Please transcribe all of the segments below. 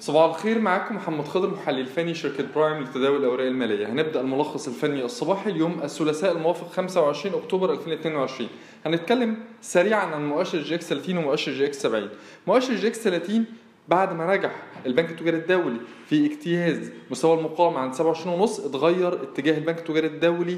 صباح الخير معاكم محمد خضر محلل فني شركة برايم لتداول الأوراق المالية. هنبدأ الملخص الفني الصباحي اليوم الثلاثاء الموافق 25 أكتوبر 2022 هنتكلم سريعا عن مؤشر EGX 30 ومؤشر EGX 70 مؤشر EGX 30 بعد ما نجح البنك التجاري الدولي في اجتياز مستوى المقاومة عند 27 ونص اتغير اتجاه البنك التجاري الدولي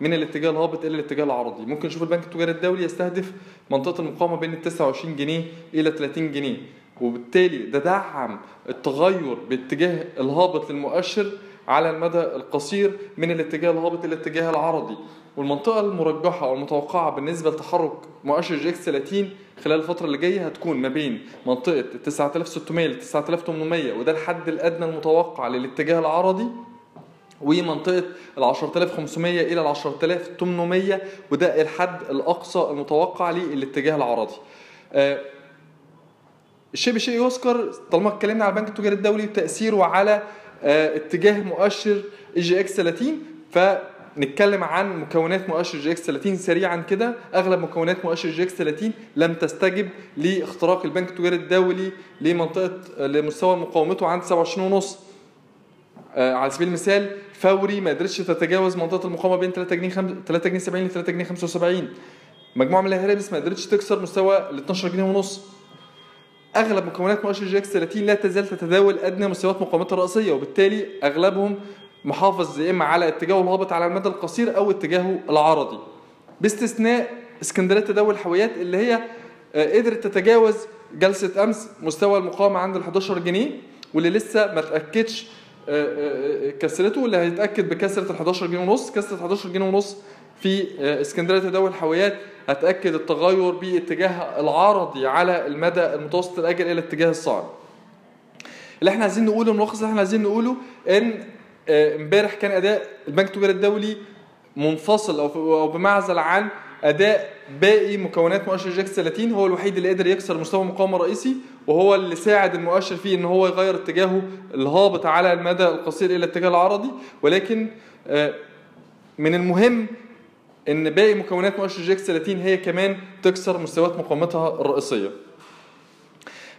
من الاتجاه الهابط إلى الاتجاه العرضي. ممكن نشوف البنك التجاري الدولي يستهدف منطقة المقاومة بين ال 29 جنيه إلى 30 جنيه. وبالتالي ده دعم التغير باتجاه الهابط للمؤشر على المدى القصير من الاتجاه الهابط إلى الاتجاه العرضي والمنطقة المرجحة أو المتوقعة بالنسبة لتحرك مؤشر جي إكس 30 خلال الفترة اللي جاية هتكون ما بين منطقة 9600 ل 9800 وده الحد الأدنى المتوقع للاتجاه العرضي ومنطقة ال 10500 إلى ال 10800 وده الحد الأقصى المتوقع للاتجاه العرضي. آه الشيء بشيء يذكر طالما اتكلمنا على البنك التجاري الدولي وتاثيره على آه اتجاه مؤشر EGX 30 فنتكلم عن مكونات مؤشر EGX 30 سريعا كده. أغلب مكونات مؤشر EGX 30 لم تستجب لاختراق البنك التجاري الدولي لمنطقة لمستوى مقاومته عند 27 ونص. آه على سبيل المثال فوري ما قدرتش تتجاوز منطقة المقاومة بين 3 جنيه 3 جنيه 70 ل 3 جنيه 75 مجموعة من الهرابس ما قدرتش تكسر مستوى ال 12 جنيه ونص. أغلب مكونات مؤشر EGX 30 لا تزال تتداول أدنى مستويات مقاومتها الرئيسية وبالتالي أغلبهم محافظ يا إما على اتجاهه الهابط على المدى القصير أو اتجاهه العرضي. باستثناء اسكندرية لتداول الحاويات اللي هي قدرت تتجاوز جلسة أمس مستوى المقاومة عند ال 11 جنيه واللي لسه ما تأكدش كسرته واللي هيتأكد بكسرة ال 11 جنيه ونص. كسرة 11 جنيه ونص في اسكندرية تداول الحاويات هتاكد التغير باتجاه العرضي على المدى المتوسط الأجل إلى الاتجاه الصاعد اللي إحنا عايزين نقوله الملخص اللي إحنا عايزين نقوله إن إمبارح كان أداء البنك التجاري الدولي منفصل أو بمعزل عن أداء باقي مكونات مؤشر جاكس 30 هو الوحيد اللي قدر يكسر مستوى مقاومه رئيسي وهو اللي ساعد المؤشر فيه إن هو يغير اتجاهه الهابط على المدى القصير إلى الاتجاه العرضي. ولكن من المهم إن باقي مكونات مؤشر EGX 30 هي كمان تكسر مستويات مقاومتها الرئيسية.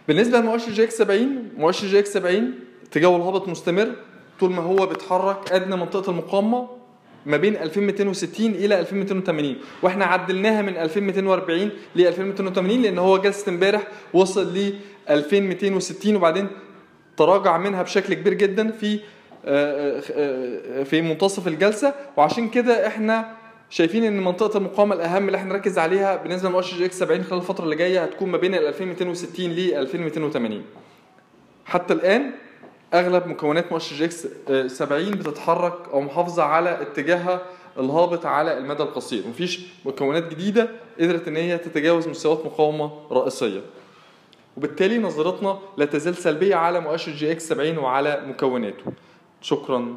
بالنسبة لمؤشر EGX 70 مؤشر EGX 70 اتجاهه الهابط مستمر طول ما هو بيتحرك أدنى منطقة المقاومة ما بين 2260 إلى 2280 وإحنا عدلناها من 2240 ل 2280 لأن هو جلسة امبارح وصل ل 2260 وبعدين تراجع منها بشكل كبير جدا في في منتصف الجلسة وعشان كده إحنا شايفين إن منطقة المقاومة الأهم اللي إحنا نركز عليها بالنسبة لمؤشر EGX 70 خلال الفترة اللي جاية هتكون ما بين ال 2260 ل 2280 حتى الآن أغلب مكونات مؤشر EGX 70 بتتحرك أو محافظة على اتجاهها الهابط على المدى القصير. مفيش مكونات جديدة قدرت إن هي تتجاوز مستويات مقاومة رئيسية. وبالتالي نظرتنا لا تزال سلبية على مؤشر جي إكس 70 وعلى مكوناته. شكرا.